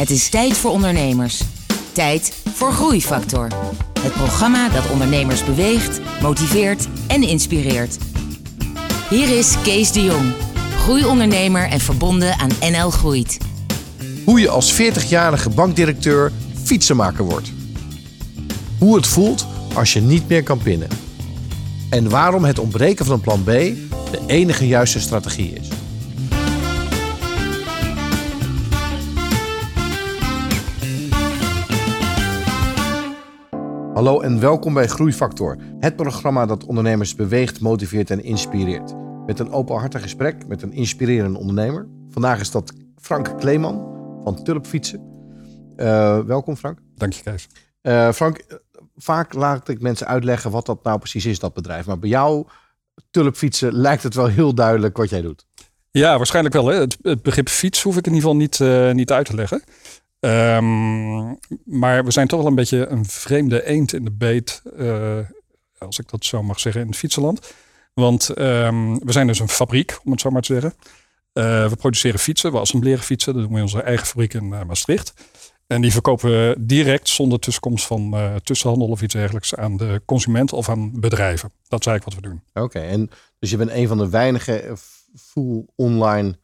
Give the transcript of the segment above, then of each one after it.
Het is tijd voor ondernemers. Tijd voor Groeifactor. Het programma dat ondernemers beweegt, motiveert en inspireert. Hier is Kees de Jong, groeiondernemer en verbonden aan NL Groeit. Hoe je als 40-jarige bankdirecteur fietsenmaker wordt. Hoe het voelt als je niet meer kan pinnen. En waarom het ontbreken van een plan B de enige juiste strategie is. Hallo en welkom bij Groeifactor, het programma dat ondernemers beweegt, motiveert en inspireert. Met een openhartig gesprek met een inspirerende ondernemer. Vandaag is dat Frank Kleeman van Tulpfietsen. Uh, welkom Frank. Dank je Kees. Uh, Frank, vaak laat ik mensen uitleggen wat dat nou precies is, dat bedrijf. Maar bij jou, Tulpfietsen, lijkt het wel heel duidelijk wat jij doet. Ja, waarschijnlijk wel. Hè? Het, het begrip fiets hoef ik in ieder geval niet, uh, niet uit te leggen. Um, maar we zijn toch wel een beetje een vreemde eend in de beet, uh, als ik dat zo mag zeggen, in het fietsenland. Want um, we zijn dus een fabriek, om het zo maar te zeggen. Uh, we produceren fietsen, we assembleren fietsen. Dat doen we in onze eigen fabriek in uh, Maastricht. En die verkopen we direct zonder tussenkomst van tussenhandel of iets dergelijks aan de consument of aan bedrijven. Dat is eigenlijk wat we doen. Oké, en dus je bent een van de weinige full online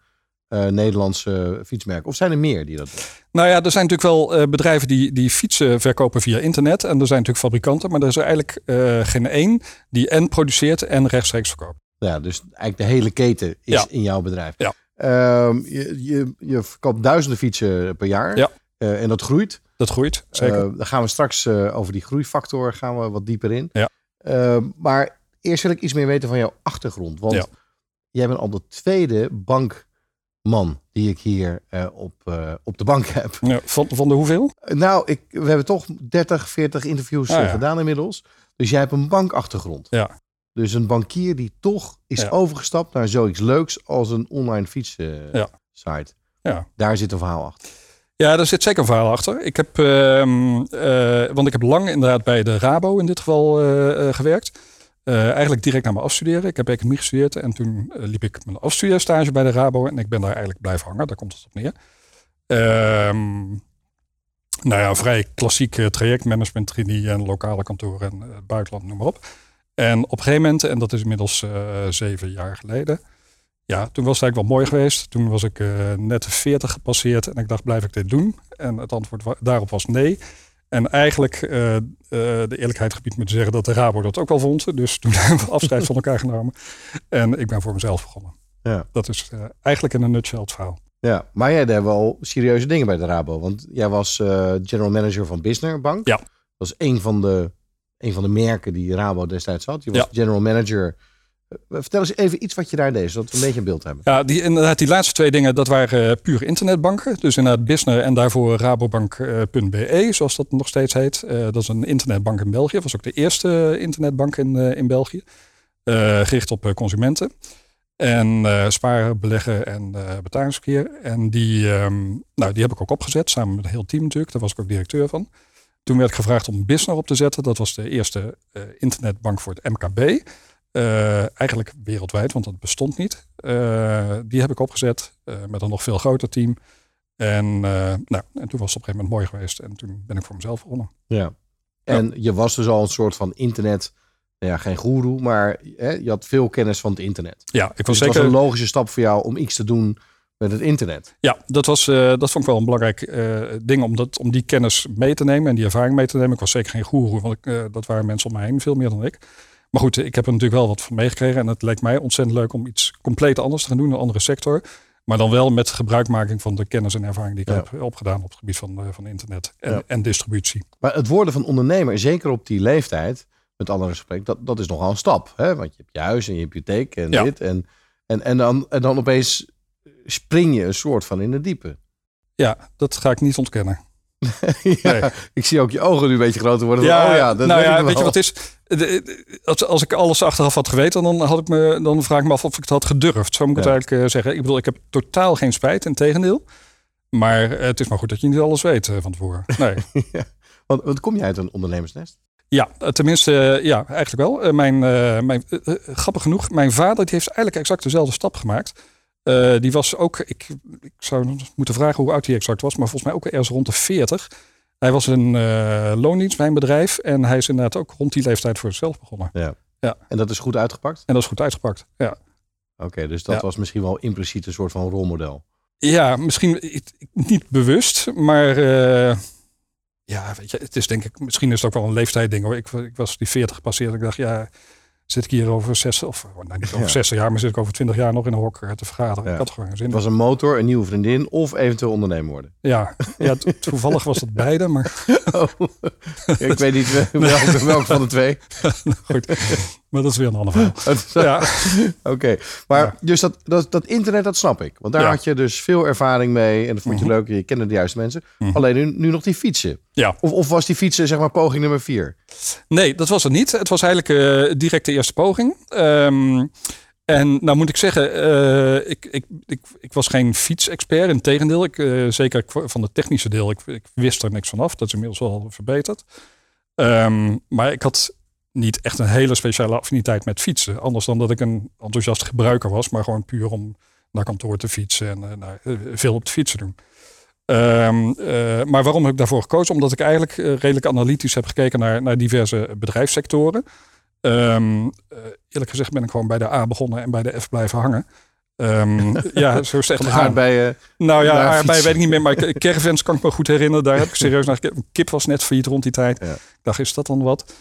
uh, Nederlandse fietsmerken? Of zijn er meer die dat doen? Nou ja, er zijn natuurlijk wel uh, bedrijven die, die fietsen verkopen via internet. En er zijn natuurlijk fabrikanten, maar er is er eigenlijk uh, geen één die en produceert en rechtstreeks verkoopt. Ja, dus eigenlijk de hele keten is ja. in jouw bedrijf. Ja. Uh, je, je, je verkoopt duizenden fietsen per jaar. Ja. en dat groeit. Dat groeit, zeker. dan gaan we straks over die groeifactor gaan we wat dieper in. Ja. maar eerst wil ik iets meer weten van jouw achtergrond. Want ja. jij bent al de tweede bank man die ik hier uh, op, uh, op de bank heb. Ja, van, van de hoeveel? Nou, ik, we hebben toch 30, 40 interviews Ah, ja. gedaan inmiddels. Dus jij hebt een bankachtergrond. Ja. Dus een bankier die toch is Ja. overgestapt naar zoiets leuks als een online fietsen Ja. site. Ja. Daar zit een verhaal achter. Ja, daar zit zeker een verhaal achter. Ik heb, ehm, eh, want ik heb lang inderdaad bij de Rabo in dit geval eh, eh, gewerkt. Uh, eigenlijk direct na mijn afstuderen. Ik heb economie gestudeerd en toen uh, liep ik mijn afstudeerstage bij de Rabo en ik ben daar eigenlijk blijven hangen. Daar komt het op neer. Um, nou ja, vrij klassiek uh, trajectmanagement, trainee en lokale kantoren en buitenland, noem maar op. En op een gegeven moment, en dat is inmiddels zeven jaar geleden, ja, toen was het eigenlijk wel mooi geweest. Toen was ik net de 40 gepasseerd en ik dacht, blijf ik dit doen? En het antwoord daarop was nee. En eigenlijk, uh, uh, de eerlijkheid gebied me te zeggen dat de Rabo dat ook wel vond. Dus toen hebben we afscheid van elkaar genomen. En ik ben voor mezelf begonnen. Ja. Dat is uh, eigenlijk in een nutshell het verhaal. Ja, maar jij deed wel serieuze dingen bij de Rabo. Want jij was eh, general manager van Bisner Bank. Ja. Dat was een van de, een van de merken die Rabo destijds had. Je was Ja. general manager. Uh, Vertel eens even iets wat je daar deed, zodat we een beetje een beeld hebben. Ja, die, inderdaad, die laatste twee dingen, dat waren uh, puur internetbanken. Dus inderdaad Bisner en daarvoor rabobank.be, zoals dat nog steeds heet. Dat is een internetbank in België. Dat was ook de eerste internetbank in, in België. Uh, gericht op consumenten. En sparen, beleggen en betalingsverkeer. En die, um, nou, die heb ik ook opgezet, samen met het hele team natuurlijk. Daar was ik ook directeur van. Toen werd ik gevraagd om Bisner op te zetten. Dat was de eerste internetbank voor het MKB. Uh, eigenlijk wereldwijd, want dat bestond niet. Uh, die heb ik opgezet uh, met een nog veel groter team. En, nou, en toen was het op een gegeven moment mooi geweest. En toen ben ik voor mezelf begonnen. Ja. En ja. je was dus al een soort van internet, nou ja, geen goeroe, maar hè, je had veel kennis van het internet. Ja, ik was dus zeker. Het was een logische stap voor jou om iets te doen met het internet. Ja, dat, was, dat vond ik wel een belangrijk ding om, dat, om die kennis mee te nemen en die ervaring mee te nemen. Ik was zeker geen goeroe, want ik, dat waren mensen om mij heen, veel meer dan ik. Maar goed, ik heb er natuurlijk wel wat van meegekregen. En het leek mij ontzettend leuk om iets compleet anders te gaan doen, een andere sector. Maar dan wel met gebruikmaking van de kennis en ervaring die ik Ja. heb opgedaan op het gebied van, eh, van internet en, Ja. en distributie. Maar het worden van ondernemer, zeker op die leeftijd, met alle respect, dat, dat is nogal een stap. Hè? Want je hebt je huis en je hypotheek en Ja. dit. En, en, en, dan, en dan opeens spring je een soort van in de diepe. Ja, dat ga ik niet ontkennen. ja, Nee. Ik zie ook je ogen nu een beetje groter worden. van, oh ja, dat nou weet ja, ik weet je wat is? De- de- Als, als ik alles achteraf had geweten, dan, had ik me, dan vraag ik me af of ik het had gedurfd. Zo moet ik Ja. het eigenlijk eh, zeggen. Ik bedoel, ik heb totaal geen spijt, in tegendeel. Maar eh, het is maar goed dat je niet alles weet eh, van tevoren. Nee. Want, want kom je uit een ondernemersnest? Ja, tenminste, ja, eigenlijk wel. Mijn, mijn, grappig genoeg, mijn vader die heeft eigenlijk exact dezelfde stap gemaakt. Eh, die was ook, ik, ik zou moeten vragen hoe oud hij exact was, maar volgens mij ook ergens rond de 40. Hij was een uh, loondienst bij een bedrijf en hij is inderdaad ook rond die leeftijd voor zichzelf begonnen. Ja. Ja. En dat is goed uitgepakt? En dat is goed uitgepakt, ja. Oké, dus dat Ja. was misschien wel impliciet een soort van rolmodel. Ja, misschien niet bewust, maar eh, ja, weet je, het is denk ik, misschien is het ook wel een leeftijdding hoor. Ik, ik was die 40 gepasseerd. Ik dacht, ja, zit ik hier over 60 of nou, niet over Ja. 60 jaar, maar zit ik over 20 jaar nog in een hok te vergaderen? Ja. Ik had gewoon geen zin. Het was een motor, een nieuwe vriendin of eventueel ondernemer worden. Ja, ja to- toevallig was dat beide, maar Oh. ik weet niet wel- welke, welke van de twee. goed. Maar dat is weer een ander verhaal. Ja, Oké, maar Ja. dus dat, dat, dat internet, dat snap ik. Want daar Ja. had je dus veel ervaring mee en dat vond je Mhm. leuk. Je kende de juiste mensen. Mhm. Alleen nu, nu nog die fietsen. ja. Of, of was die fietsen zeg maar poging nummer vier? Nee, dat was het niet. Het was eigenlijk eh, direct de eerste poging. Ehm, en nou moet ik zeggen, eh, ik, ik, ik, ik was geen fietsexpert. Integendeel, ik, eh, zeker van het technische deel, ik, ik wist er niks van af. Dat is inmiddels wel verbeterd. Ehm, maar ik had niet echt een hele speciale affiniteit met fietsen. Anders dan dat ik een enthousiast gebruiker was, maar gewoon puur om naar kantoor te fietsen en eh, nou, eh, veel op de fietsen doen. Ehm, eh, maar waarom heb ik daarvoor gekozen? Omdat ik eigenlijk eh, redelijk analytisch heb gekeken naar, naar diverse bedrijfssectoren. Ehm, eh, eerlijk gezegd ben ik gewoon bij de A begonnen en bij de F blijven hangen. Ehm, ja, zo is het echt aardbeien. Nou ja, aardbeien fietsen. weet ik niet meer, maar caravans kan ik me goed herinneren. Daar heb ik serieus naar gekeken. Kip was net failliet rond die tijd. Ja. Ik dacht, is dat dan wat?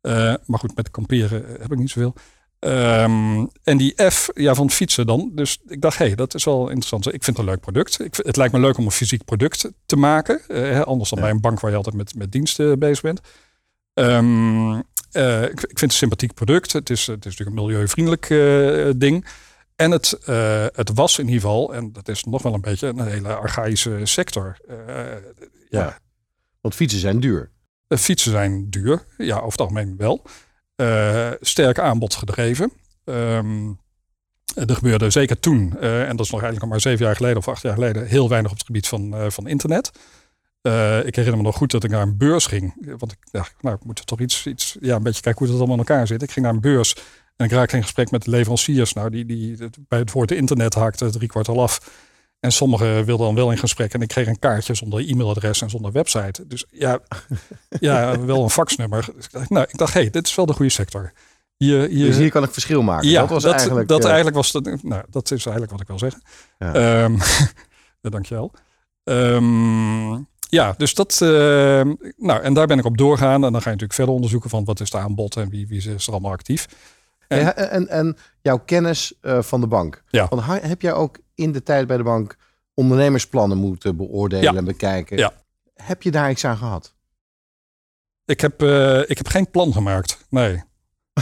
Eh, maar goed, met kamperen eh, heb ik niet zoveel. Ehm, en die F ja, van fietsen dan. Dus ik dacht, hé, hey, dat is wel interessant. Ik vind het een leuk product. Ik, het lijkt me leuk om een fysiek product te maken. Eh, anders dan Ja. bij een bank waar je altijd met, met diensten bezig bent. Ehm, eh, ik, ik vind het een sympathiek product. Het is, het is natuurlijk een milieuvriendelijk ding. En het, het was in ieder geval, en dat is nog wel een beetje een hele archaïsche sector. Ja, Ja. Want fietsen zijn duur. Eh, fietsen zijn duur, ja, over het algemeen wel. Eh, sterk aanbod gedreven. Ehm, er gebeurde zeker toen, eh, en dat is nog eigenlijk nog maar zeven jaar geleden of acht jaar geleden, heel weinig op het gebied van, van internet. Ik herinner me nog goed dat ik naar een beurs ging. Want ik dacht, nou, ik moet toch iets, iets ja, een beetje kijken hoe dat allemaal in elkaar zit. Ik ging naar een beurs en ik raakte in gesprek met leveranciers. Nou, die, die bij het woord internet haakte drie kwart al af. En sommigen wilden dan wel in gesprek. En ik kreeg een kaartje zonder e-mailadres en zonder website. Dus ja, ja wel een faxnummer. Dus ik dacht, Nou, ik dacht, hé, hey, dit is wel de goede sector. Hier, hier, Dus hier kan ik verschil maken. ja, dat was eigenlijk... dat eh, eigenlijk was de, nou, dat is eigenlijk wat ik wil zeggen. Ja. Ja, dankjewel. Ehm, ja, dus dat. ehm, nou, en daar ben ik op doorgaan. En dan ga je natuurlijk verder onderzoeken van wat is het aanbod en wie, wie is er allemaal actief. En- en, en jouw kennis eh, van de bank. Ja. Want heb jij ook in de tijd bij de bank ondernemersplannen moeten beoordelen Ja. en bekijken? Ja. Heb je daar iets aan gehad? Ik heb, eh, ik heb geen plan gemaakt. Nee.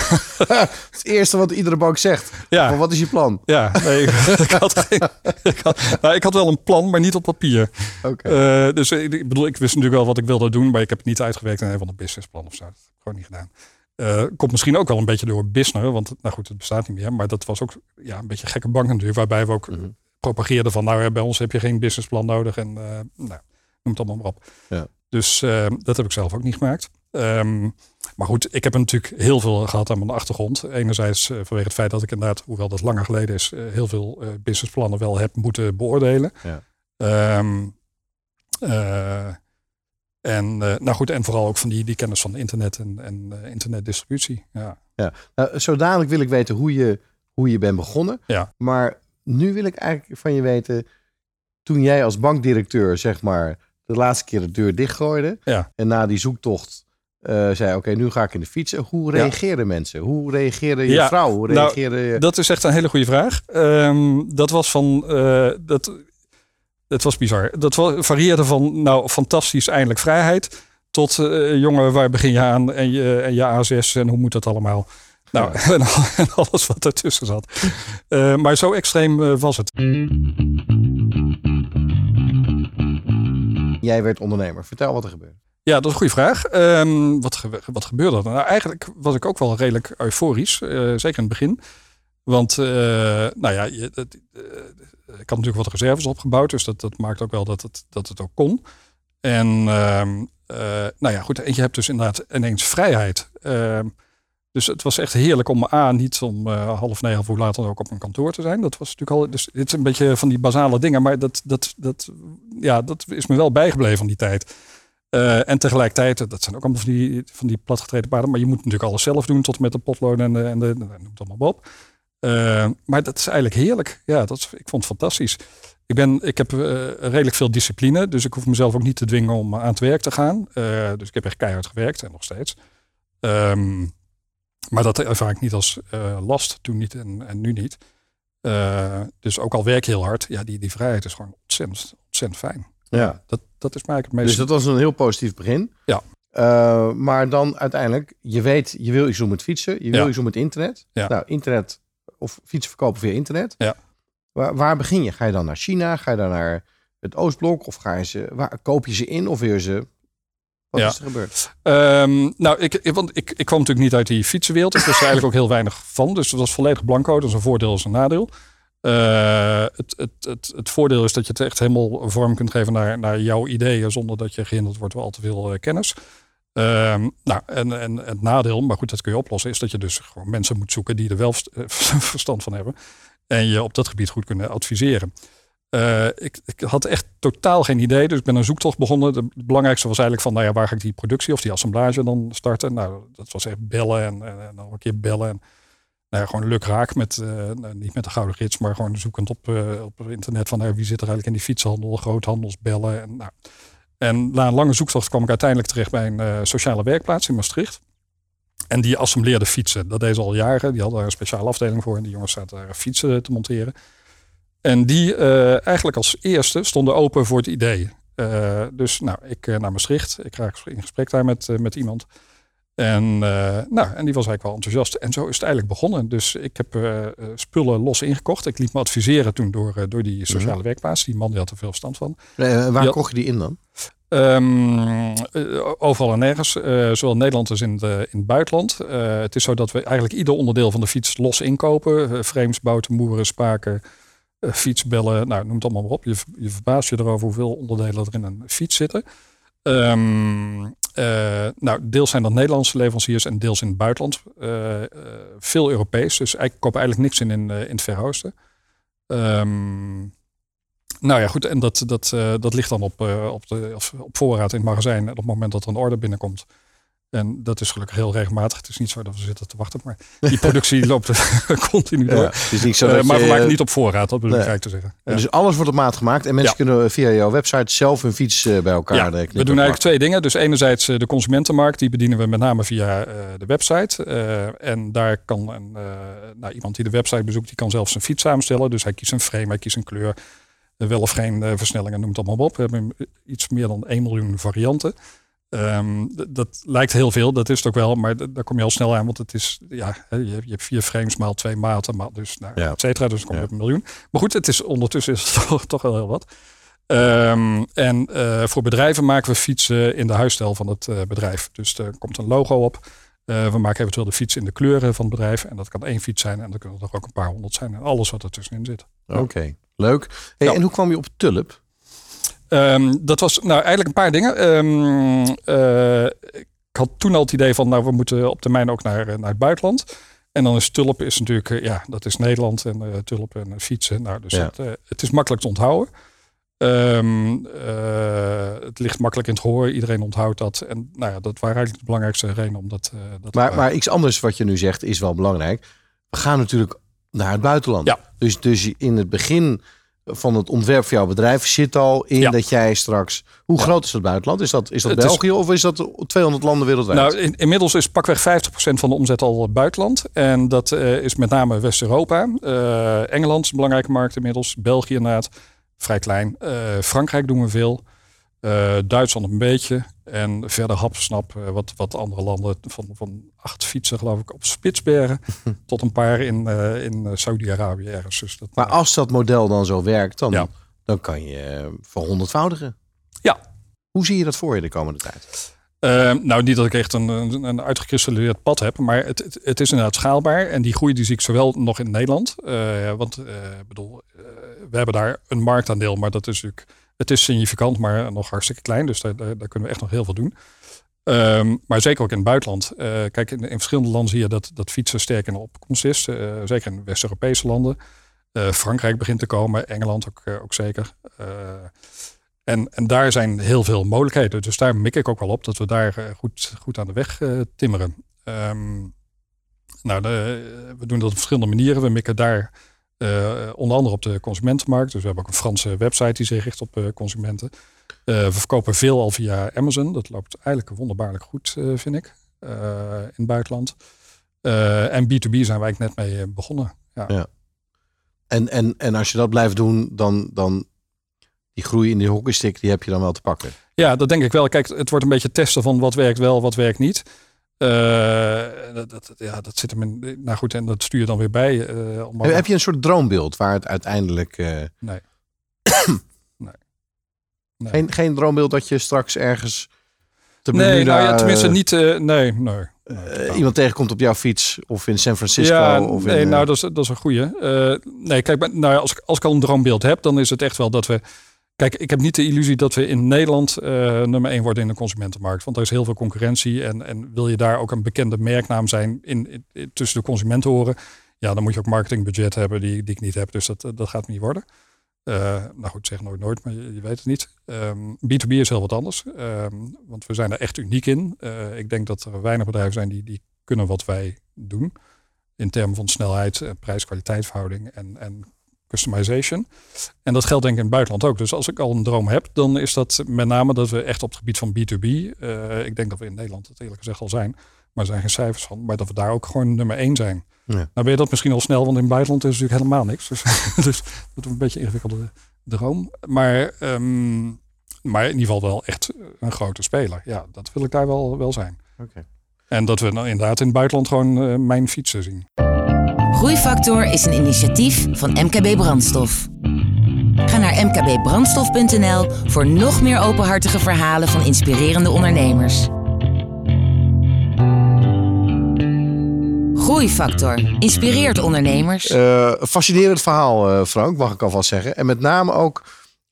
Het eerste wat iedere bank zegt. Ja, Maar wat is je plan? ja nee, ik, had geen, ik, had, nou, ik had wel een plan, maar niet op papier. Oké. Eh, dus ik, ik bedoel, ik wist natuurlijk wel wat ik wilde doen, maar ik heb het niet uitgewerkt in een van de businessplan of zo. Dat heb ik gewoon niet gedaan. Eh, komt misschien ook wel een beetje door business, want nou goed, het bestaat niet meer. Maar dat was ook ja, een beetje gekke bank natuurlijk, waarbij we ook Mhm. propageerden van, nou bij ons heb je geen businessplan nodig en eh, nou, noem het allemaal maar op. Ja. Dus eh, dat heb ik zelf ook niet gemaakt. Ehm, maar goed, ik heb natuurlijk heel veel gehad aan mijn achtergrond. Enerzijds vanwege het feit dat ik inderdaad, hoewel dat langer geleden is, heel veel businessplannen wel heb moeten beoordelen. Ja. Ehm, eh, en, eh, nou goed, en vooral ook van die, die kennis van internet en, en eh, internetdistributie. Ja. Nou, zo dadelijk wil ik weten hoe je, hoe je bent begonnen. Ja. Maar nu wil ik eigenlijk van je weten, toen jij als bankdirecteur zeg maar de laatste keer de deur dichtgooide Ja. en na die zoektocht eh, zei oké, nu ga ik in de fietsen. Hoe Ja. reageerden mensen? Hoe reageerde je Ja, vrouw? Hoe nou, je... Dat is echt een hele goede vraag. Ehm, dat was van. dat, dat was bizar. Dat varieerde van. Nou, fantastisch, eindelijk vrijheid. Tot eh, jongen, waar begin je aan? En je, en je A6 en hoe moet dat allemaal? Nou, en, al- en alles wat ertussen zat. Eh, maar zo extreem eh, was het. Jij werd ondernemer. Vertel wat er gebeurde. Ja, dat is een goede vraag. Ehm, wat, ge- wat gebeurde er? Nou, eigenlijk was ik ook wel redelijk euforisch. eh, zeker in het begin. Want, eh, nou ja, je, dat, ik had natuurlijk wat reserves opgebouwd. Dus dat, dat maakt ook wel dat het, dat het ook kon. En, ehm, eh, nou ja, goed. Je hebt dus inderdaad ineens vrijheid. Ehm, Dus het was echt heerlijk om A, niet om uh, half negen of later ook op een kantoor te zijn. Dat was natuurlijk al. Dus dit is een beetje van die basale dingen. Maar dat, dat, dat, ja, dat is me wel bijgebleven van die tijd. En tegelijkertijd, dat zijn ook allemaal van die, van die platgetreden paarden. Maar je moet natuurlijk alles zelf doen, tot met de potloden en de, en de, noem het allemaal op. Uh, maar dat is eigenlijk heerlijk. Ja, dat is, ik vond het fantastisch. Ik, ben, ik heb uh, redelijk veel discipline, dus ik hoef mezelf ook niet te dwingen om aan het werk te gaan. dus ik heb echt keihard gewerkt en nog steeds. Um, maar dat ervaar ik niet als last, toen niet en, en nu niet. Dus ook al werk heel hard, ja, die, die vrijheid is gewoon ontzettend, ontzettend fijn. Ja. Dat, dat is mij het meest... Dus dat was een heel positief begin. Ja. Uh, maar dan uiteindelijk, je weet, je wil iets doen met fietsen, je wil ja. iets doen met internet. Ja. Nou, internet of fietsen verkopen via internet. Ja. Waar, waar begin je? Ga je dan naar China? Ga je dan naar het Oostblok? Of ga je ze, waar, koop je ze in of je ze wat ja. is er gebeurd? Um, nou, ik, ik, want ik, ik kwam natuurlijk niet uit die fietsenwereld. Ik wist er eigenlijk ook heel weinig van. Dus dat was volledig blanco. Dat is een voordeel als een nadeel. Uh, het, het, het, het voordeel is dat je het echt helemaal vorm kunt geven naar, naar jouw ideeën. Zonder dat je gehinderd wordt door al te veel uh, kennis. Um, nou, en, en het nadeel, maar goed, dat kun je oplossen, is dat je dus gewoon mensen moet zoeken die er wel verstand van hebben. En je op dat gebied goed kunnen adviseren. Uh, ik, ik, had echt totaal geen idee. Dus ik ben een zoektocht begonnen. Het belangrijkste was eigenlijk van, nou ja, waar ga ik die productie of die assemblage dan starten? Nou, dat was echt bellen en, en, nog een keer bellen. En, nou ja, gewoon lukraak met, uh, niet met de gouden gids, maar gewoon zoekend op, uh, op internet van, nou, wie zit er eigenlijk in die fietshandel, groothandels, bellen. En, nou. En na een lange zoektocht kwam ik uiteindelijk terecht bij een sociale werkplaats in Maastricht. En die assembleerde fietsen. Dat deed ze al jaren. Die hadden daar een speciale afdeling voor. En die jongens zaten daar fietsen te monteren. En die uh, eigenlijk als eerste stonden open voor het idee. Uh, dus nou, ik naar Maastricht. Ik raak in gesprek daar met, met iemand. En, nou, en die was eigenlijk wel enthousiast. En zo is het eigenlijk begonnen. Dus ik heb spullen los ingekocht. Ik liet me adviseren toen door, door die sociale mm-hmm. werkplaats. Die man die had er veel verstand van. waar had, kocht je die in dan? Um, overal en nergens, zowel in Nederland als in, de, in het buitenland. het is zo dat we eigenlijk ieder onderdeel van de fiets los inkopen. frames, bouten, moeren, spaken, fietsbellen, nou noem het allemaal maar op. Je, je verbaast je erover hoeveel onderdelen er in een fiets zitten. Um, nou, deels zijn dat Nederlandse leveranciers en deels in het buitenland. Uh, veel Europees, dus ik koop eigenlijk niks in in, in het Verre. Um, nou ja, goed, en dat, dat, dat ligt dan op, op, de, op voorraad in het magazijn. Op het moment dat er een order binnenkomt, en dat is gelukkig heel regelmatig. Het is niet zo dat we zitten te wachten, maar die productie loopt continu door. Ja, het is niet zo dat uh, maar we maken niet op voorraad, dat bedoel ik eigenlijk te zeggen. Ja. Dus alles wordt op maat gemaakt en mensen Ja. kunnen via jouw website zelf hun fiets eh, bij elkaar Ja, eh, we doen eigenlijk twee dingen. Dus enerzijds eh, de consumentenmarkt, die bedienen we met name via eh, de website. Eh, en daar kan een, eh, nou, iemand die de website bezoekt, die kan zelf zijn fiets samenstellen. Dus hij kiest een frame, hij kiest een kleur, eh, wel of geen eh, versnellingen, noem het allemaal op. We hebben iets meer dan 1 miljoen varianten. Ehm, dat lijkt heel veel, dat is het ook wel, maar daar kom je al snel aan, want het is, ja, je, hebt- je hebt vier frames maal twee maten, maal, dus, nou, Ja. et cetera, dus dan kom je Ja. op een miljoen. Maar goed, het is ondertussen is het toch, toch wel heel wat. Ehm, en eh, voor bedrijven maken we fietsen in de huisstijl van het eh, bedrijf. Dus er komt een logo op. Eh, we maken eventueel de fiets in de kleuren van het bedrijf. En dat kan één fiets zijn en dan kunnen er ook een paar honderd zijn. En alles wat er tussenin zit. Oké, leuk. Hey, Ja. En hoe kwam je op Tulp? Ehm, dat was nou eigenlijk een paar dingen. Ehm, eh, ik had toen al het idee van, nou, we moeten op termijn ook naar, eh, naar het buitenland. En dan is Tulp is natuurlijk, eh, ja, dat is Nederland en eh, Tulp en fietsen. Nou, dus Ja. het, het is makkelijk te onthouden. Ehm, eh, het ligt makkelijk in het gehoor. Iedereen onthoudt dat. En nou ja, dat waren eigenlijk de belangrijkste redenen om dat, dat Maar, maar iets anders wat je nu zegt is wel belangrijk. We gaan natuurlijk naar het buitenland. Ja. Dus, dus in het begin van het ontwerp van jouw bedrijf zit al in Ja. dat jij straks... Hoe Ja. groot is het buitenland? Is dat, is dat Het is- België of is dat 200 landen wereldwijd? Nou, in, inmiddels is pakweg 50% van de omzet al buitenland. En dat eh, is met name West-Europa. Eh, Engeland is een belangrijke markt inmiddels. België inderdaad, vrij klein. Eh, Frankrijk doen we veel. Eh, Duitsland een beetje. En verder hapsnap eh, wat, wat andere landen. Van, van acht fietsen geloof ik op Spitsbergen. tot een paar in, eh, in Saudi-Arabië ergens. Dus dat, maar als dat model dan zo werkt, dan, Ja. dan kan je verhonderdvoudigen. Ja. Hoe zie je dat voor je de komende tijd? Nou, niet dat ik echt een, een, een uitgekristalliseerd pad heb, maar het, het, het is inderdaad schaalbaar. En die groei die zie ik zowel nog in Nederland. want bedoel, we hebben daar een marktaandeel, maar dat is natuurlijk, het is significant, maar nog hartstikke klein. Dus daar, daar, kunnen we echt nog heel veel doen. Ehm, maar zeker ook in het buitenland. Uh, kijk, in, in, verschillende landen zie je dat, dat fietsen sterk in de opkomst is. zeker in West-Europese landen. Frankrijk begint te komen, Engeland ook, ook zeker. en, en daar zijn heel veel mogelijkheden. Dus daar mik ik ook wel op dat we daar goed, goed aan de weg timmeren. Um, nou, de, we doen dat op verschillende manieren. We mikken daar uh, onder andere op de consumentenmarkt. Dus we hebben ook een Franse website die zich richt op uh, consumenten. Uh, we verkopen veel al via Amazon. Dat loopt eigenlijk wonderbaarlijk goed, vind ik, in het buitenland. en B2B zijn wij net mee begonnen. Ja. ja. En, en, en als je dat blijft doen, dan, dan die groei in die hockeystick, die heb je dan wel te pakken. Ja, dat denk ik wel. Kijk, het wordt een beetje testen van wat werkt wel, wat werkt niet. Uh, dat, dat, ja, dat zit hem in. Nou goed, en dat stuur je dan weer bij. Uh, om heb, je een soort droombeeld waar het uiteindelijk. Uh... Nee. nee. nee. Geen, geen droombeeld dat je straks ergens. Te nee, nou ja, tenminste niet. nee, nee. nee iemand tegenkomt op jouw fiets of in San Francisco. Ja, of nee, in, nou dat is, dat is een goede. nee, kijk, nou, als, als ik al een droombeeld heb, dan is het echt wel dat we Kijk, ik heb niet de illusie dat we in Nederland uh, nummer één worden in de consumentenmarkt. Want er is heel veel concurrentie. En, en wil je daar ook een bekende merknaam zijn in, tussen de consumenten horen. Ja, dan moet je ook marketingbudget hebben die, die ik niet heb. Dus dat, dat gaat niet worden. Uh, nou goed, zeg nooit nooit, maar je, weet het niet. Um, ehm, B2B is heel wat anders. Um, want we zijn er echt uniek in. Ik denk dat er weinig bedrijven zijn die, die kunnen wat wij doen. In termen van snelheid, prijs-kwaliteit verhouding en, en customization. En dat geldt denk ik in het buitenland ook. Dus als ik al een droom heb, dan is dat met name dat we echt op het gebied van B2B, uh, eh, ik denk dat we in Nederland het eerlijk gezegd al zijn, maar er zijn geen cijfers van, maar dat we daar ook gewoon nummer één zijn. Ja. Nou ben je dat misschien al snel, want in het buitenland is natuurlijk helemaal niks. Dus, dus dat is een beetje een ingewikkelde droom. Maar, um, maar in ieder geval wel echt een grote speler. Ja, dat wil ik daar wel, wel zijn. Okay. En dat we dan inderdaad in het buitenland gewoon uh, mijn fietsen zien. Groeifactor is een initiatief van MKB Brandstof. Ga naar mkbbrandstof.nl voor nog meer openhartige verhalen van inspirerende ondernemers. Groeifactor inspireert ondernemers. Uh, fascinerend verhaal, uh, Frank, mag ik alvast zeggen. En met name ook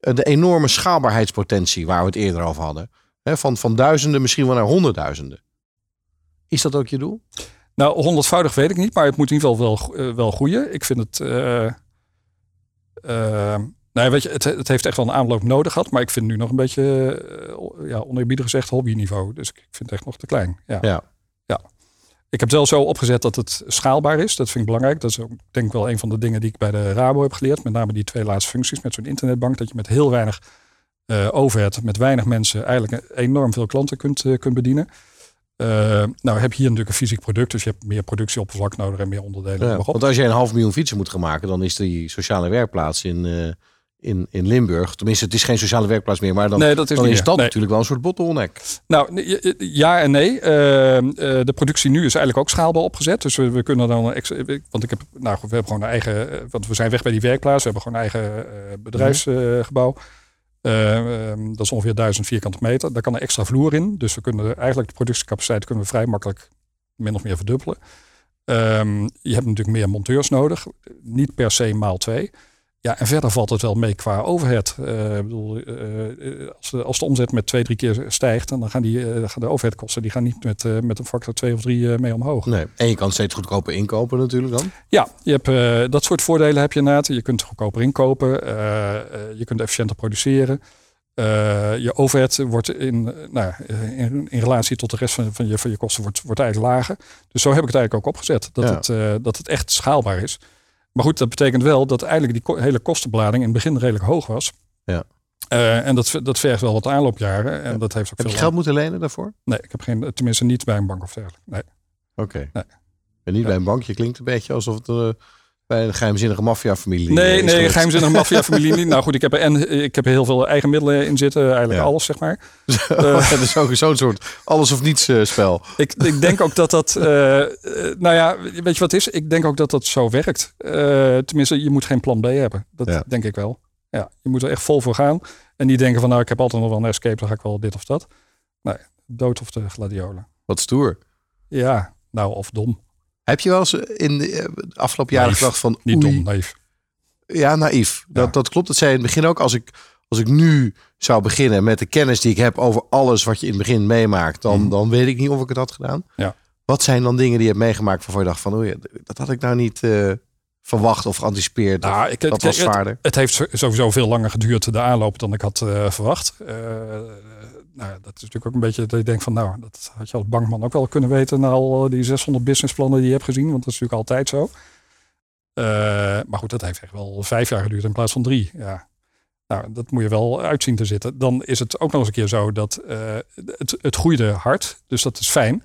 uh, de enorme schaalbaarheidspotentie waar we het eerder over hadden. Van, van duizenden misschien wel naar honderdduizenden. Is dat ook je doel? Nou, honderdvoudig weet ik niet, maar het moet in ieder geval wel, uh, wel groeien. Ik vind het. Uh, uh, nou, weet je, het, het, heeft echt wel een aanloop nodig gehad, maar ik vind het nu nog een beetje, ja, oneerbiedig gezegd, hobbyniveau. Dus ik vind het echt nog te klein. Ja. ja. ja. Ik heb het wel zo opgezet dat het schaalbaar is. Dat vind ik belangrijk. Dat is ook, denk ik wel een van de dingen die ik bij de Rabo heb geleerd. Met name die twee laatste functies met zo'n internetbank. Dat je met heel weinig overhead, met weinig mensen, eigenlijk enorm veel klanten kunt, kunt bedienen. Uh, nou heb je hier natuurlijk een fysiek product, dus je hebt meer productieoppervlak nodig en meer onderdelen. Ja, want als je een half miljoen fietsen moet gaan maken, dan is die sociale werkplaats in, uh, in, in Limburg, tenminste het is geen sociale werkplaats meer, maar dan, nee, dat is, dan is dat natuurlijk wel een soort bottleneck. Nou ja en nee. Uh, de productie nu is eigenlijk ook schaalbaar opgezet, dus we, we kunnen dan, want ik heb, nou we hebben gewoon een eigen, want we zijn weg bij die werkplaats, we hebben gewoon een eigen bedrijfsgebouw. Uh, dat is ongeveer 1000 vierkante meter. Daar kan een extra vloer in. Dus we kunnen eigenlijk de productiecapaciteit kunnen we vrij makkelijk min of meer verdubbelen. Um, je hebt natuurlijk meer monteurs nodig. Niet per se maal twee. Ja, en verder valt het wel mee qua overhead. Uh, bedoel, uh, als, de, als de omzet met twee, drie keer stijgt, dan gaan, die, uh, gaan de overheadkosten die gaan niet met, met een factor twee of drie mee omhoog. Nee. En je kan steeds goedkoper inkopen natuurlijk dan? Ja, je hebt, dat soort voordelen heb je inderdaad. Je kunt goedkoper inkopen, je kunt efficiënter produceren. je overhead wordt in, nou, in, in, relatie tot de rest van, van, je, van je kosten wordt, wordt eigenlijk lager. Dus zo heb ik het eigenlijk ook opgezet. Dat, het, dat het echt schaalbaar is. Maar goed, dat betekent wel dat eigenlijk die hele kostenbelading in het begin redelijk hoog was. Ja. Uh, en dat, dat vergt wel wat aanloopjaren. En dat heeft ook heb veel je geld moeten lenen daarvoor? Nee, ik heb geen, tenminste niet bij een bank of dergelijke. Nee. Oké. Nee. En niet bij een bank. Je klinkt een beetje alsof het uh, bij een geheimzinnige maffiafamilie Nee, nee, een geheimzinnige maffiafamilie niet. Nou goed, ik heb, en, ik heb heel veel eigen middelen in zitten. Eigenlijk alles, zeg maar. uh, dat is ook zo'n soort alles of niets uh, spel. Ik, ik denk ook dat dat... Uh, nou ja, weet je wat het is? Ik denk ook dat dat zo werkt. tenminste, je moet geen plan B hebben. Dat denk ik wel. Ja, je moet er echt vol voor gaan. En niet denken van, nou, ik heb altijd nog wel een escape. Dan ga ik wel dit of dat. Nee, dood of de gladiolen. Wat stoer. Ja, nou, of dom. Heb je wel eens in de afgelopen jaren gedacht van... Niet dom, naïef. Ja, naïef. Dat, dat klopt. Dat zei in het begin ook. Als ik, als ik nu zou beginnen met de kennis die ik heb over alles wat je in het begin meemaakt, dan, Mhm. dan weet ik niet of ik het had gedaan. Ja. Wat zijn dan dingen die je hebt meegemaakt waarvan je dacht van, ja, dat had ik nou niet eh, verwacht of geanticipeerd. of Nou, ik, dat het, was het, zwaarder. het heeft sowieso veel langer geduurd de aanloop dan ik had eh, verwacht. Eh, nou, dat is natuurlijk ook een beetje dat je denkt van nou, dat had je als bankman ook wel kunnen weten na al die 600 businessplannen die je hebt gezien, want dat is natuurlijk altijd zo. Eh, maar goed, dat heeft echt wel vijf jaar geduurd in plaats van drie. Ja. Nou, dat moet je wel uitzien te zitten. Dan is het ook nog eens een keer zo dat eh, het, het groeide hard, dus dat is fijn.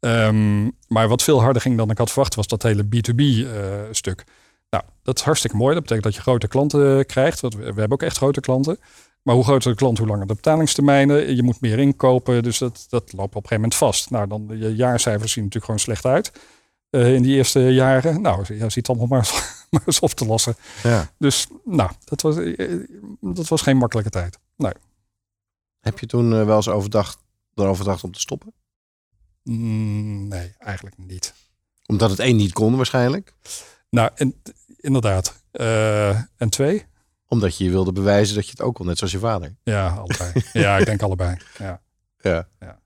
Ehm, maar wat veel harder ging dan ik had verwacht, was dat hele B2B-stuk. nou, dat is hartstikke mooi. Dat betekent dat je grote klanten krijgt. We hebben ook echt grote klanten. Maar hoe groter de klant, hoe langer de betalingstermijnen. Je moet meer inkopen, dus dat, dat loopt op een gegeven moment vast. Nou, dan je jaarcijfers zien natuurlijk gewoon slecht uit. eh, in die eerste jaren. Nou, je ziet allemaal maar, maar eens op te lossen. Ja. Dus nou, dat was, eh, dat was geen makkelijke tijd. Nee. Heb je toen eh, wel eens overdacht, erover gedacht om te stoppen? Mm, nee, eigenlijk niet. Omdat het één niet kon waarschijnlijk. Nou, en, inderdaad. En twee? Omdat je je wilde bewijzen dat je het ook kon, net zoals je vader. Ja, allebei. ja, ik denk allebei. Ja. Ja. Ja.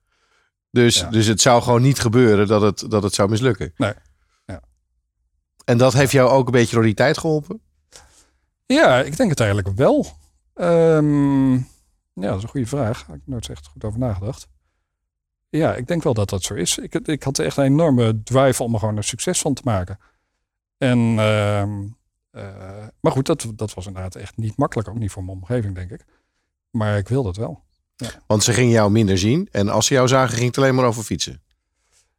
Dus, Ja. dus het zou gewoon niet gebeuren dat het, dat het zou mislukken. Nee. Ja. En dat heeft jou ook een beetje door die tijd geholpen? Ja, ik denk het eigenlijk wel. Ehm, ja, dat is een goede vraag. Daar heb ik nooit echt goed over nagedacht. Ja, ik denk wel dat dat zo is. Ik, ik had echt een enorme drive om er gewoon een succes van te maken. En, ehm, eh, maar goed, dat, dat was inderdaad echt niet makkelijk. Ook niet voor mijn omgeving, denk ik. Maar ik wilde het wel. Want ze gingen jou minder zien. En als ze jou zagen, ging het alleen maar over fietsen.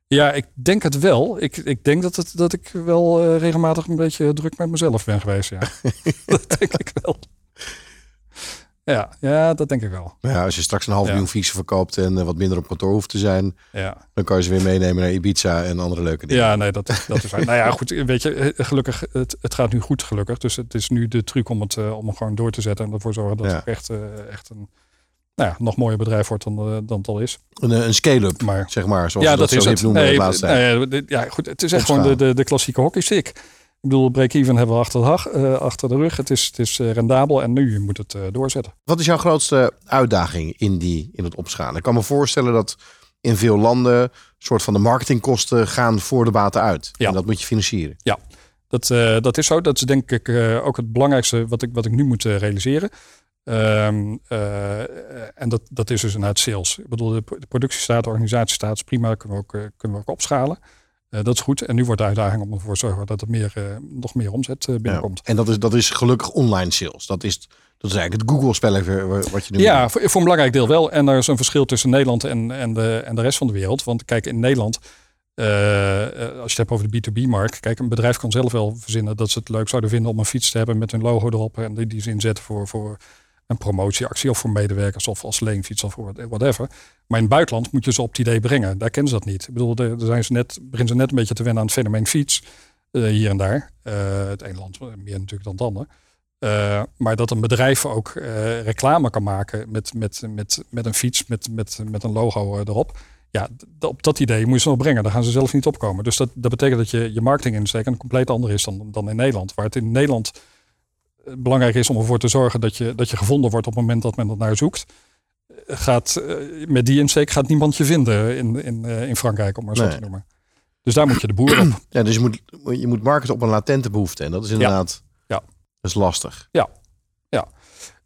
Ja, ik denk het wel. Ik, ik denk dat, het, dat ik wel eh, regelmatig een beetje druk met mezelf ben geweest. Ja, dat denk ik wel. Ja, ja, dat denk ik wel. Ja, als je straks een half Ja. miljoen fietsen verkoopt en eh, wat minder op kantoor hoeft te zijn, Ja, dan kan je ze weer meenemen naar Ibiza en andere leuke dingen. ja nee, dat, dat is waar. nou ja, goed, weet je, eh, gelukkig, het, het gaat nu goed, gelukkig. Dus het is nu de truc om het, eh, om het gewoon door te zetten en ervoor zorgen dat Ja. het echt, echt een nou ja, nog mooier bedrijf wordt dan, dan het al is. Een, een scale-up, Maar zeg maar, zoals ja, dat, dat, is zo het. noemen de Nee, laatste tijd. nee, ja, goed, het is echt gewoon de, de, de klassieke hockeystick. Ik bedoel, break-even hebben we achter de, hag- eh, achter de rug. Het is, het is eh, rendabel en nu moet het eh, doorzetten. Wat is jouw grootste uitdaging in, die, in het opschalen? Ik kan me voorstellen dat in veel landen soort van de marketingkosten gaan voor de baten uit. Ja. En dat moet je financieren. Dat, eh, dat is zo. Dat is denk ik ook het belangrijkste wat ik, wat ik nu moet realiseren. Ehm, eh, en dat, dat is dus inderdaad sales. Ik bedoel, de, pro- de productie staat, de organisatie staat, is prima. Kunnen we ook, kunnen we ook opschalen. Eh, dat is goed. En nu wordt de uitdaging om ervoor te zorgen dat er meer, eh, nog meer omzet eh, binnenkomt. En dat is, dat is gelukkig online sales. Dat is, dat is eigenlijk het Google-spelletje wat je nu Ja, voor, voor een belangrijk deel wel. En er is een verschil tussen Nederland en, en, de, en de rest van de wereld. Want kijk, in Nederland, als je het hebt over de B2B-markt. Kijk, een bedrijf kan zelf wel verzinnen dat ze het leuk zouden vinden om een fiets te hebben met hun logo erop. En die, die ze inzetten voor, voor een promotieactie of voor medewerkers of als leenfiets of whatever. Maar in het buitenland moet je ze op het idee brengen. Daar kennen ze dat niet. Ik bedoel, daar zijn ze net, beginnen ze net een beetje te wennen aan het fenomeen fiets. eh, hier en daar. Eh, het ene land meer natuurlijk dan het andere. Eh, maar dat een bedrijf ook eh, reclame kan maken met, met, met, met een fiets, met, met, met een logo eh, erop. Ja, op dat idee moet je ze nog brengen. Daar gaan ze zelf niet opkomen. Dus dat, dat betekent dat je je marketing insteek een compleet ander is dan, dan in Nederland. Waar het in Nederland eh, belangrijk is om ervoor te zorgen dat je, dat je gevonden wordt op het moment dat men er naar zoekt. Eh, Gaat, eh, met die insteek gaat niemand je vinden in, in, eh, in Frankrijk, om maar zo Nee. te noemen. Dus daar moet je de boer op. Ja, dus je moet, je moet marketen op een latente behoefte. En dat is inderdaad Ja. Dat is lastig.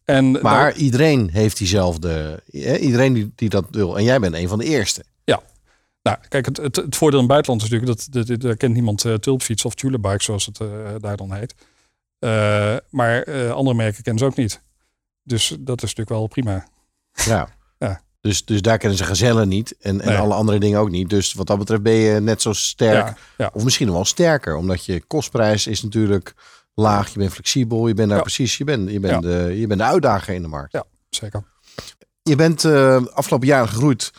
En Maar iedereen heeft diezelfde... hè, Iedereen die, die dat wil. En jij bent een van de eerste. Nou, kijk, het, het, het voordeel in het buitenland is natuurlijk dat, dat, kent niemand uh, tulpfiets of tulebike, zoals het uh, daar dan heet. Uh, maar uh, andere merken kennen ze ook niet. Dus dat is natuurlijk wel prima. Ja. ja. Dus, dus daar kennen ze gazellen niet en, en Nee. alle andere dingen ook niet. Dus wat dat betreft ben je net zo sterk. Ja, ja. Of misschien wel sterker, omdat je kostprijs is natuurlijk laag. Je bent flexibel, je bent daar precies, je bent, je, bent de, je bent de uitdager in de markt. Ja. Zeker. Je bent eh, afgelopen jaren gegroeid.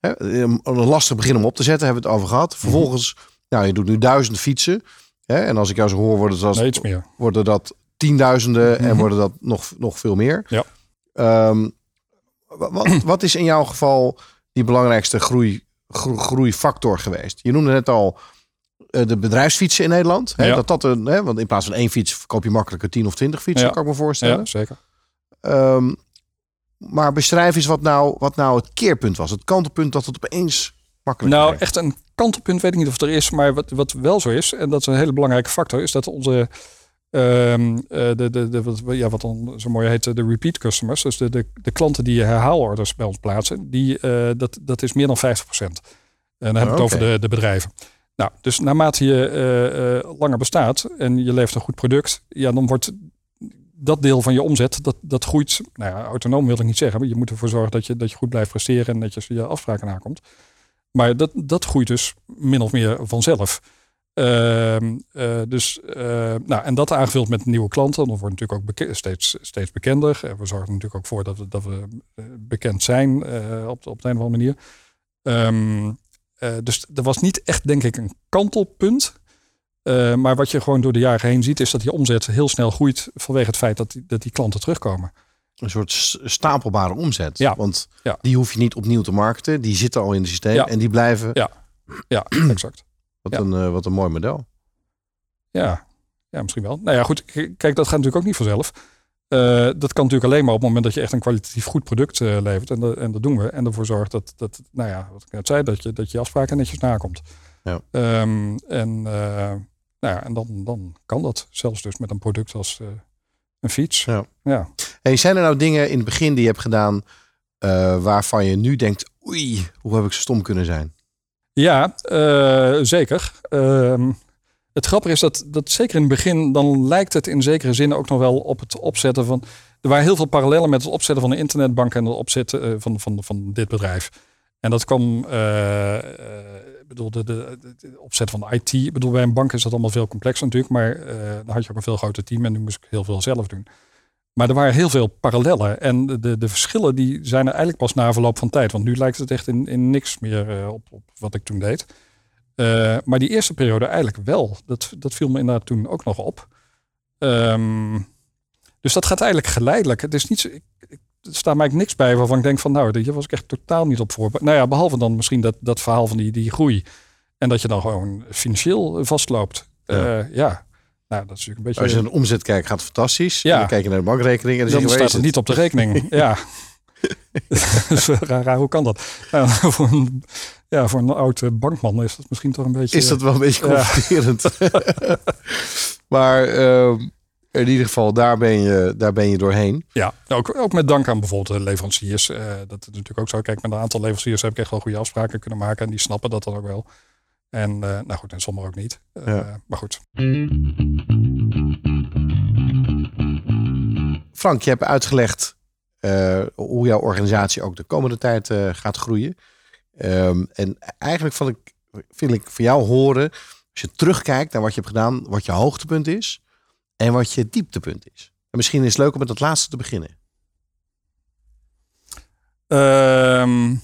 Hè, een een lastig begin om op te zetten, hebben we het over gehad. Mhm. Vervolgens, nou, je doet nu duizend fietsen. Hè, en als ik jou zo hoor, worden dat, Nee, iets meer. worden dat tienduizenden en Mhm. worden dat nog, nog veel meer. Ja. Ehm, wa- wat, wat is in jouw geval die belangrijkste groei, gro- groeifactor geweest? Je noemde net al eh, de bedrijfsfietsen in Nederland. Hè, Ja. dat dat een, hè, want in plaats van één fiets verkoop je makkelijker 10 of 20 fietsen, Ja. kan ik me voorstellen. Ja, zeker. Ehm, Maar beschrijf eens wat nou, wat nou het keerpunt was. Het kantelpunt dat het opeens makkelijk Nou, echt een kantelpunt weet ik niet of het er is. Maar wat, wat wel zo is, en dat is een hele belangrijke factor, is dat onze. ehm, eh, de, de, de, wat, ja, wat dan zo mooi heet, de repeat customers. Dus de, de, de klanten die herhaalorders bij ons plaatsen, die, eh, dat, dat is meer dan 50%. En dan heb ik het Oh, over de, de bedrijven. Nou, dus naarmate je eh, eh, langer bestaat en je levert een goed product, ja, dan wordt dat deel van je omzet, dat, dat groeit. Nou ja, autonoom wil ik niet zeggen, maar je moet ervoor zorgen dat je, dat je goed blijft presteren en dat je je afspraken nakomt. Maar dat, dat groeit dus min of meer vanzelf. Ehm, eh, dus, eh, nou, en dat aangevuld met nieuwe klanten, dan wordt natuurlijk ook steeds, steeds bekender. En we zorgen er natuurlijk ook voor dat we, dat we eh, bekend zijn op, op de een of andere manier. Eh, dus er was niet echt, denk ik, een kantelpunt. Maar wat je gewoon door de jaren heen ziet, is dat die omzet heel snel groeit vanwege het feit dat die, dat die klanten terugkomen. Een soort stapelbare omzet. Ja. Want Ja. die hoef je niet opnieuw te marketen. Die zitten al in het systeem Ja. en die blijven. Ja. Ja, exact. Wat, een, eh, wat een mooi model. Ja, ja, misschien wel. Nou ja, goed. Kijk, dat gaat natuurlijk ook niet vanzelf. Eh, dat kan natuurlijk alleen maar op het moment dat je echt een kwalitatief goed product eh, levert. En, dat- en dat doen we. En ervoor zorgt dat, dat, nou ja, wat ik net zei, dat je, dat je afspraken netjes nakomt. Ja. Ehm, en nou ja, en dan, dan kan dat zelfs dus met een product als een fiets. Ja. ja. Hey, zijn er nou dingen in het begin die je hebt gedaan eh, waarvan je nu denkt, oei, hoe heb ik zo stom kunnen zijn? Ja, eh, zeker. Ehm, het grappige is dat, dat zeker in het begin, dan lijkt het in zekere zin ook nog wel op het opzetten van. Er waren heel veel parallellen met het opzetten van een internetbank en het opzetten eh, van, van, van dit bedrijf. En dat kwam, bedoel, de, de, de opzet van de IT. Ik bedoel, bij een bank is dat allemaal veel complexer natuurlijk, maar dan had je ook een veel groter team en nu moest ik heel veel zelf doen. Maar er waren heel veel parallellen. En de, de, verschillen die zijn er eigenlijk pas na verloop van tijd. Want nu lijkt het echt in, in niks meer eh, op, op wat ik toen deed. Eh, maar die eerste periode eigenlijk wel. Dat, dat viel me inderdaad toen ook nog op. Ehm, dus dat gaat eigenlijk geleidelijk. Het is niet zo, ik, ik, er staat mij niks bij waarvan ik denk van nou, hier was ik echt totaal niet op voorbereid. Nou ja, behalve dan misschien dat, dat verhaal van die, die groei. En dat je dan gewoon financieel vastloopt. Ja. Ja. Nou dat is natuurlijk een beetje... Als je naar de omzet kijkt, gaat het fantastisch. Ja. En dan kijk je naar de bankrekening en dan, Dan waar staat het niet op de rekening. ja. Raar, raar, hoe kan dat? Nou, voor, een, ja, voor een oud eh, bankman is dat misschien toch een beetje... Is dat wel een beetje Ja. confronterend. maar ehm, in ieder geval, daar ben je, daar ben je doorheen. Ja, ook, ook met dank aan bijvoorbeeld de leveranciers. Eh, dat is natuurlijk ook zo. Kijk, met een aantal leveranciers heb ik echt wel goede afspraken kunnen maken. En die snappen dat dan ook wel. En eh, nou goed, en sommigen ook niet. Eh, Ja. Maar goed. Frank, je hebt uitgelegd eh, hoe jouw organisatie ook de komende tijd gaat groeien. Ehm, en eigenlijk vond ik, vind ik van jou horen, als je terugkijkt naar wat je hebt gedaan, wat je hoogtepunt is en wat je dieptepunt is. En misschien is het leuk om met dat laatste te beginnen. Ehm,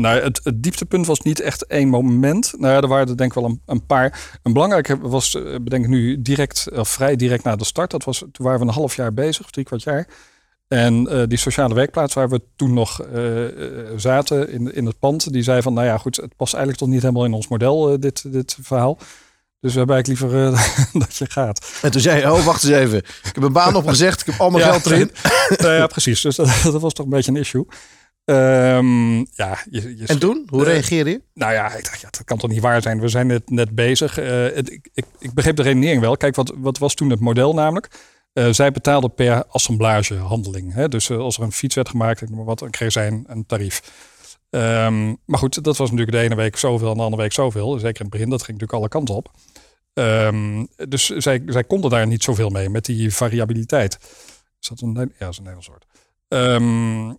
nou, het, het dieptepunt was niet echt één moment. Nou ja, er waren er denk ik wel een, een paar. Een belangrijke was, eh, bedenk ik nu, direct, of vrij direct na de start. Dat was, toen waren we een half jaar bezig, of drie kwart jaar. En eh, die sociale werkplaats waar we toen nog eh, eh, zaten in, in het pand, die zei van, nou ja, goed, het past eigenlijk toch niet helemaal in ons model, eh, dit, dit verhaal. Dus we hebben eigenlijk liever eh, dat je gaat. En toen zei je, oh wacht eens even, ik heb een baan opgezegd, ik heb al mijn Ja. geld erin. Ja, precies. Dus dat, dat was toch een beetje een issue. Ehm, ja, je, je En toen, hoe Eh, reageerde je? Nou ja, ik dacht, ja, dat kan toch niet waar zijn. We zijn net, net bezig. Eh, het- ik, ik, ik begreep de redenering wel. Kijk, wat, wat was toen het model namelijk? Eh, zij betaalden per assemblagehandeling. Hè? Dus als er een fiets werd gemaakt, ik noem maar wat, dan kreeg zij een, een tarief. Ehm, maar goed, dat was natuurlijk de ene week zoveel en de andere week zoveel. Zeker in het begin, dat ging natuurlijk alle kanten op. Ehm, dus zij, zij konden daar niet zoveel mee met die variabiliteit. Is dat een, ja, is een Nederlands woord. Ehm,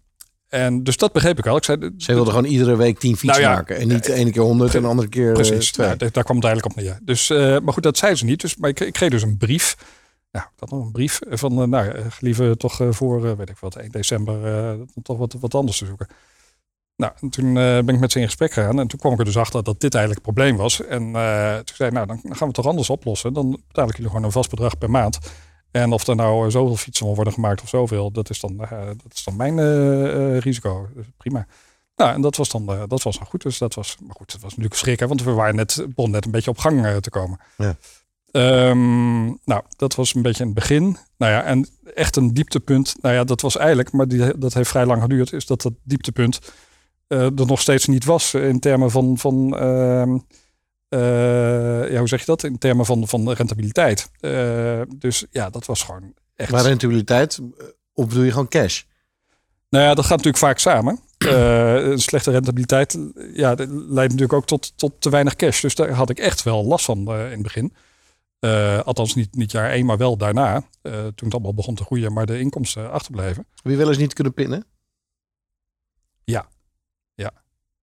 en dus dat begreep ik wel. Ik zei, Zij wilde gewoon iedere week tien fiets Nou ja, maken. En niet de ene keer honderd en de andere keer eh, Precies, twee. nou, daar kwam het eigenlijk op neer. Dus, eh, maar goed, dat zei ze niet. Dus, maar ik, ik kreeg dus een brief. Nou, had nog een brief van, eh, nou, eh, liever toch eh, voor, eh, weet ik wat, 1 december eh, toch wat, wat anders te zoeken. Nou, en toen eh, ben ik met ze in gesprek gegaan. En toen kwam ik er dus achter dat dit eigenlijk het probleem was. En eh, toen zei ik, nou, dan gaan we het toch anders oplossen. Dan betaal ik jullie gewoon een vast bedrag per maand. En of er nou eh, zoveel fietsen van worden gemaakt of zoveel, dat is dan, eh, dat is dan mijn eh, risico. Dus prima. Nou, en dat was dan, dat was dan goed. Dus dat was, maar goed, het was natuurlijk schrikken, want we waren net, begonnen net een beetje op gang te komen. Ja. Ehm, nou, dat was een beetje in het begin. Nou ja, en echt een dieptepunt. Nou ja, dat was eigenlijk, maar die, dat heeft vrij lang geduurd. Is dat dat dieptepunt uh, er nog steeds niet was in termen van, van uh, ja, hoe zeg je dat? In termen van, van rentabiliteit. Uh, dus ja, dat was gewoon echt. Maar rentabiliteit, of bedoel je gewoon cash? Nou ja, dat gaat natuurlijk vaak samen. een slechte rentabiliteit ja, leidt natuurlijk ook tot, tot te weinig cash. Dus daar had ik echt wel last van in het begin. althans, niet, niet jaar één, maar wel daarna. toen het allemaal begon te groeien, maar de inkomsten achterbleven. Wie wel eens niet kunnen pinnen? Ja, ja.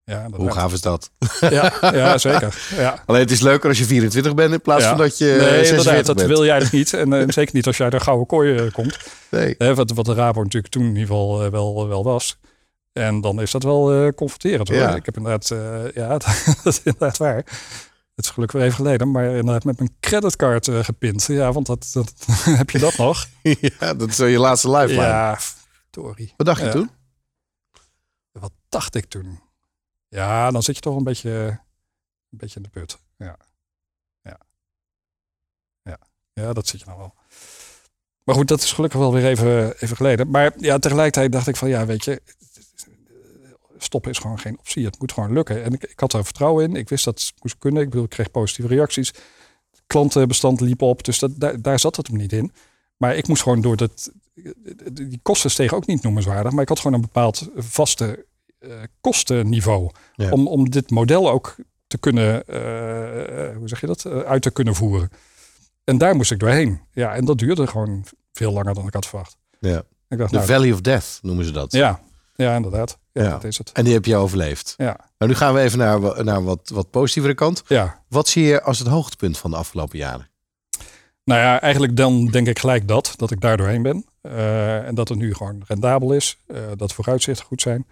Ja Hoe gaaf is dat? Ja, ja zeker. Ja. Alleen het is leuker als je 24 bent in plaats van dat je nee, 46 dat wil jij dus niet. En uh, zeker niet als jij de gouden kooi uh, komt. Nee. Hè, wat, wat de Rabo natuurlijk toen in ieder geval uh, wel, wel was. En dan is dat wel confronterend hoor. Ja. Ik heb inderdaad, ja, dat is inderdaad waar. Het is gelukkig weer even geleden, maar inderdaad met mijn creditcard gepind. Ja, want dat, dat heb je dat nog. ja, dat is je laatste lifeline. Ja, sorry. Wat dacht je toen? Wat dacht ik toen? Ja, dan zit je toch een beetje, een beetje in de put. Ja. Ja. Ja. Dat zit je nou wel. Maar goed, dat is gelukkig wel weer even, even geleden. Maar ja, tegelijkertijd dacht ik van ja, weet je, stoppen is gewoon geen optie. Het moet gewoon lukken. En ik, ik had er vertrouwen in. Ik wist dat het moest kunnen. Ik bedoel, ik kreeg positieve reacties. Klantenbestand liep op. Dus dat, daar, daar zat het hem niet in. Maar ik moest gewoon door dat. Die kosten stegen ook niet noemenswaardig. Maar ik had gewoon een bepaald vaste kostenniveau. Ja. Om, om dit model ook te kunnen. Uh, hoe zeg je dat? Uh, uit te kunnen voeren. En daar moest ik doorheen. Ja, en dat duurde gewoon veel langer dan ik had verwacht. Ja. Ik dacht, The nou, Valley of Death noemen ze dat. ja, ja, inderdaad. Ja, Ja. dat is het. En die heb je overleefd. Ja, Nou, nu gaan we even naar, naar wat, wat positievere kant. ja. Wat zie je als het hoogtepunt van de afgelopen jaren? Nou ja, eigenlijk dan denk ik gelijk dat, dat ik daar doorheen ben. Eh, en dat het nu gewoon rendabel is, eh, dat vooruitzichten goed zijn.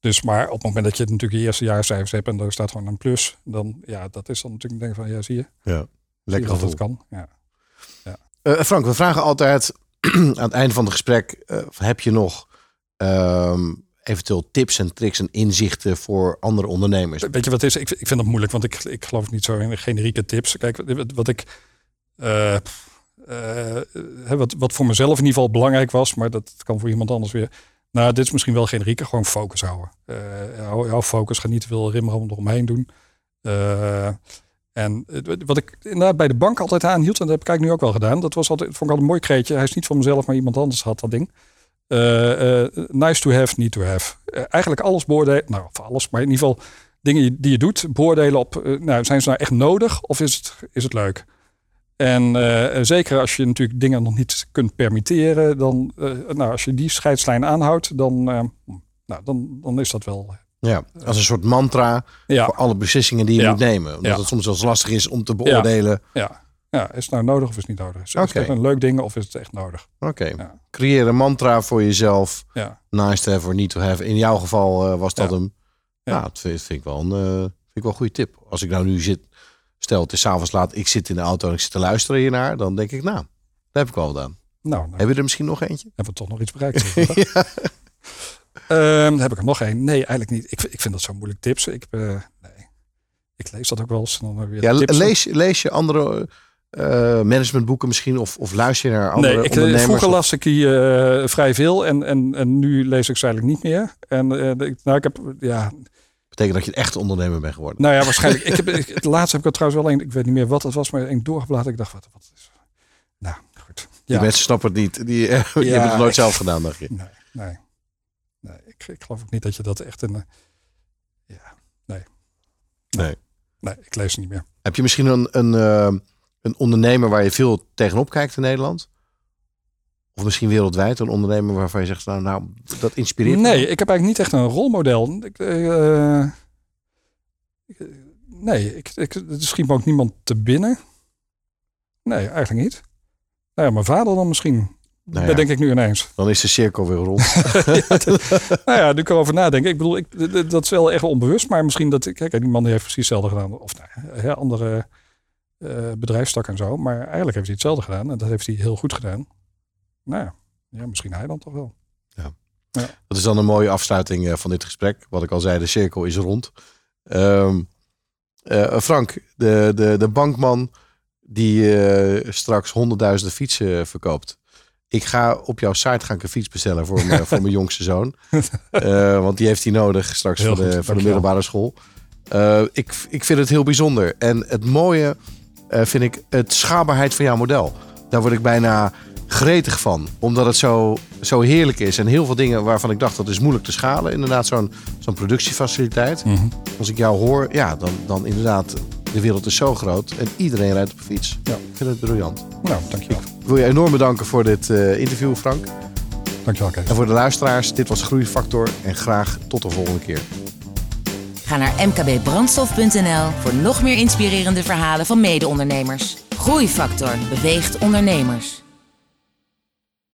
Dus maar op het moment dat je natuurlijk je eerste jaarcijfers hebt en er staat gewoon een plus, dan ja, dat is dan natuurlijk denk ik van ja, zie je, Ja. Lekker dat het kan. Ja. Eh, Frank, we vragen altijd aan het einde van het gesprek: eh, heb je nog ehm, eventueel tips en tricks en inzichten voor andere ondernemers? Weet je wat is? Ik, ik vind dat moeilijk, want ik, ik geloof niet zo in generieke tips. Kijk, wat- wat ik. eh, wat, wat voor mezelf in ieder geval belangrijk was, maar dat kan voor iemand anders weer. Nou, dit is misschien wel generieke, gewoon focus houden. Eh hou, focus, ga niet te veel rimram eromheen doen. Eh, en wat ik inderdaad bij de bank altijd aanhield, en dat heb ik nu ook wel gedaan, dat was altijd, vond ik altijd een mooi kreetje. Hij is niet van mezelf, maar iemand anders had dat ding. Eh, nice to have, need to have. Eigenlijk alles beoordelen, nou, of alles, maar in ieder geval dingen die je doet, beoordelen op, nou, zijn ze nou echt nodig of is het, is het leuk? En eh, zeker als je natuurlijk dingen nog niet kunt permitteren, dan, eh, nou, als je die scheidslijn aanhoudt, dan, eh, nou, dan, dan is dat wel. Ja, als een soort mantra Ja, voor alle beslissingen die je Ja. moet nemen. Omdat Ja. het soms wel eens lastig is om te beoordelen. ja, ja, is het nou nodig of is het niet nodig? Is, het een leuk ding of is het echt nodig? Oké, creëer een mantra voor jezelf. Ja, Nice to have or need to have. In jouw geval was dat hem. Ja. Nou, dat vind, ik wel een, vind ik wel een goede tip. Als ik nou nu zit, stel het is s'avonds laat, ik zit in de auto en ik zit te luisteren hiernaar, dan denk ik, nou, dat heb ik wel gedaan. nou, nou Heb je er misschien nog eentje? hebben we toch nog iets bereikt. ja. Ehm, heb ik er nog één? Nee, eigenlijk niet. Ik, vind- ik vind dat zo moeilijk tips. Ik, eh, nee. ik lees dat ook wel eens. en Dan weer Ja, lees, lees je andere eh, managementboeken misschien of, of luister je naar andere Nee, ik, eh, ondernemers? vroeger las ik die vrij veel en, en, en nu lees ik ze eigenlijk niet meer. En ik- nou, ik heb, ja, betekent dat je een echte ondernemer bent geworden. nou ja, waarschijnlijk. ik heb, ik, het laatste heb ik trouwens wel een, ik weet niet meer wat het was, maar een doorgebladerd. Ik dacht, wat, wat is. Nou, goed. Die Ja, mensen snappen het niet. Die, eh, je Ja, hebt het nooit ik- zelf gedaan, dacht je. nee, nee. nee ik, ik geloof ook niet dat je dat echt een. eh, ja, nee. Nee. Nee, ik lees ze niet meer. Heb je misschien een, een, eh, een ondernemer waar je veel tegenop kijkt in Nederland? Of misschien wereldwijd een ondernemer waarvan je zegt, nou, nou dat inspireert me Nee, ik heb eigenlijk niet echt een rolmodel. Ik, eh, eh, nee, ik, ik, er schiet me ook niemand te binnen. Nee, eigenlijk niet. Nou ja, mijn vader dan misschien. Nou Dat denk ik nu ineens. Dan is de cirkel weer rond. ja, dat- nou ja, nu kan ik erover nadenken. Ik bedoel, ik, dat is wel echt onbewust. Maar misschien dat... Kijk, die man die heeft precies hetzelfde gedaan. Of nou, hè, andere eh bedrijfstak en zo. Maar eigenlijk heeft hij hetzelfde gedaan. En dat heeft hij heel goed gedaan. Nou ja, ja misschien hij dan toch wel. Dat is dan een mooie afsluiting eh, van dit gesprek. Wat ik al zei, de cirkel is rond. Ehm, eh, Frank, de, de, de bankman die eh, straks honderdduizenden fietsen verkoopt. Ik ga op jouw site ga ik een fiets bestellen voor, mijn, voor mijn jongste zoon. Want die heeft hij nodig straks Heel voor de, goed, voor de middelbare school. Ik, ik vind het heel bijzonder. En het mooie vind ik het schaalbaarheid van jouw model. Daar word ik bijna gretig van. Omdat het zo, zo heerlijk is. En heel veel dingen waarvan ik dacht dat is moeilijk te schalen. Inderdaad, zo'n zo'n productiefaciliteit. Mhm. Als ik jou hoor, ja, dan, dan inderdaad, de wereld is zo groot. En iedereen rijdt op een fiets. Ja. Ik vind het briljant. Nou, dankjewel. Ik wil je enorm bedanken voor dit eh, interview, Frank. Dankjewel, Kees. En voor de luisteraars, dit was Groeifactor. En graag tot de volgende keer. Ga naar mkbbrandstof.nl voor nog meer inspirerende verhalen van mede-ondernemers. Groeifactor beweegt ondernemers.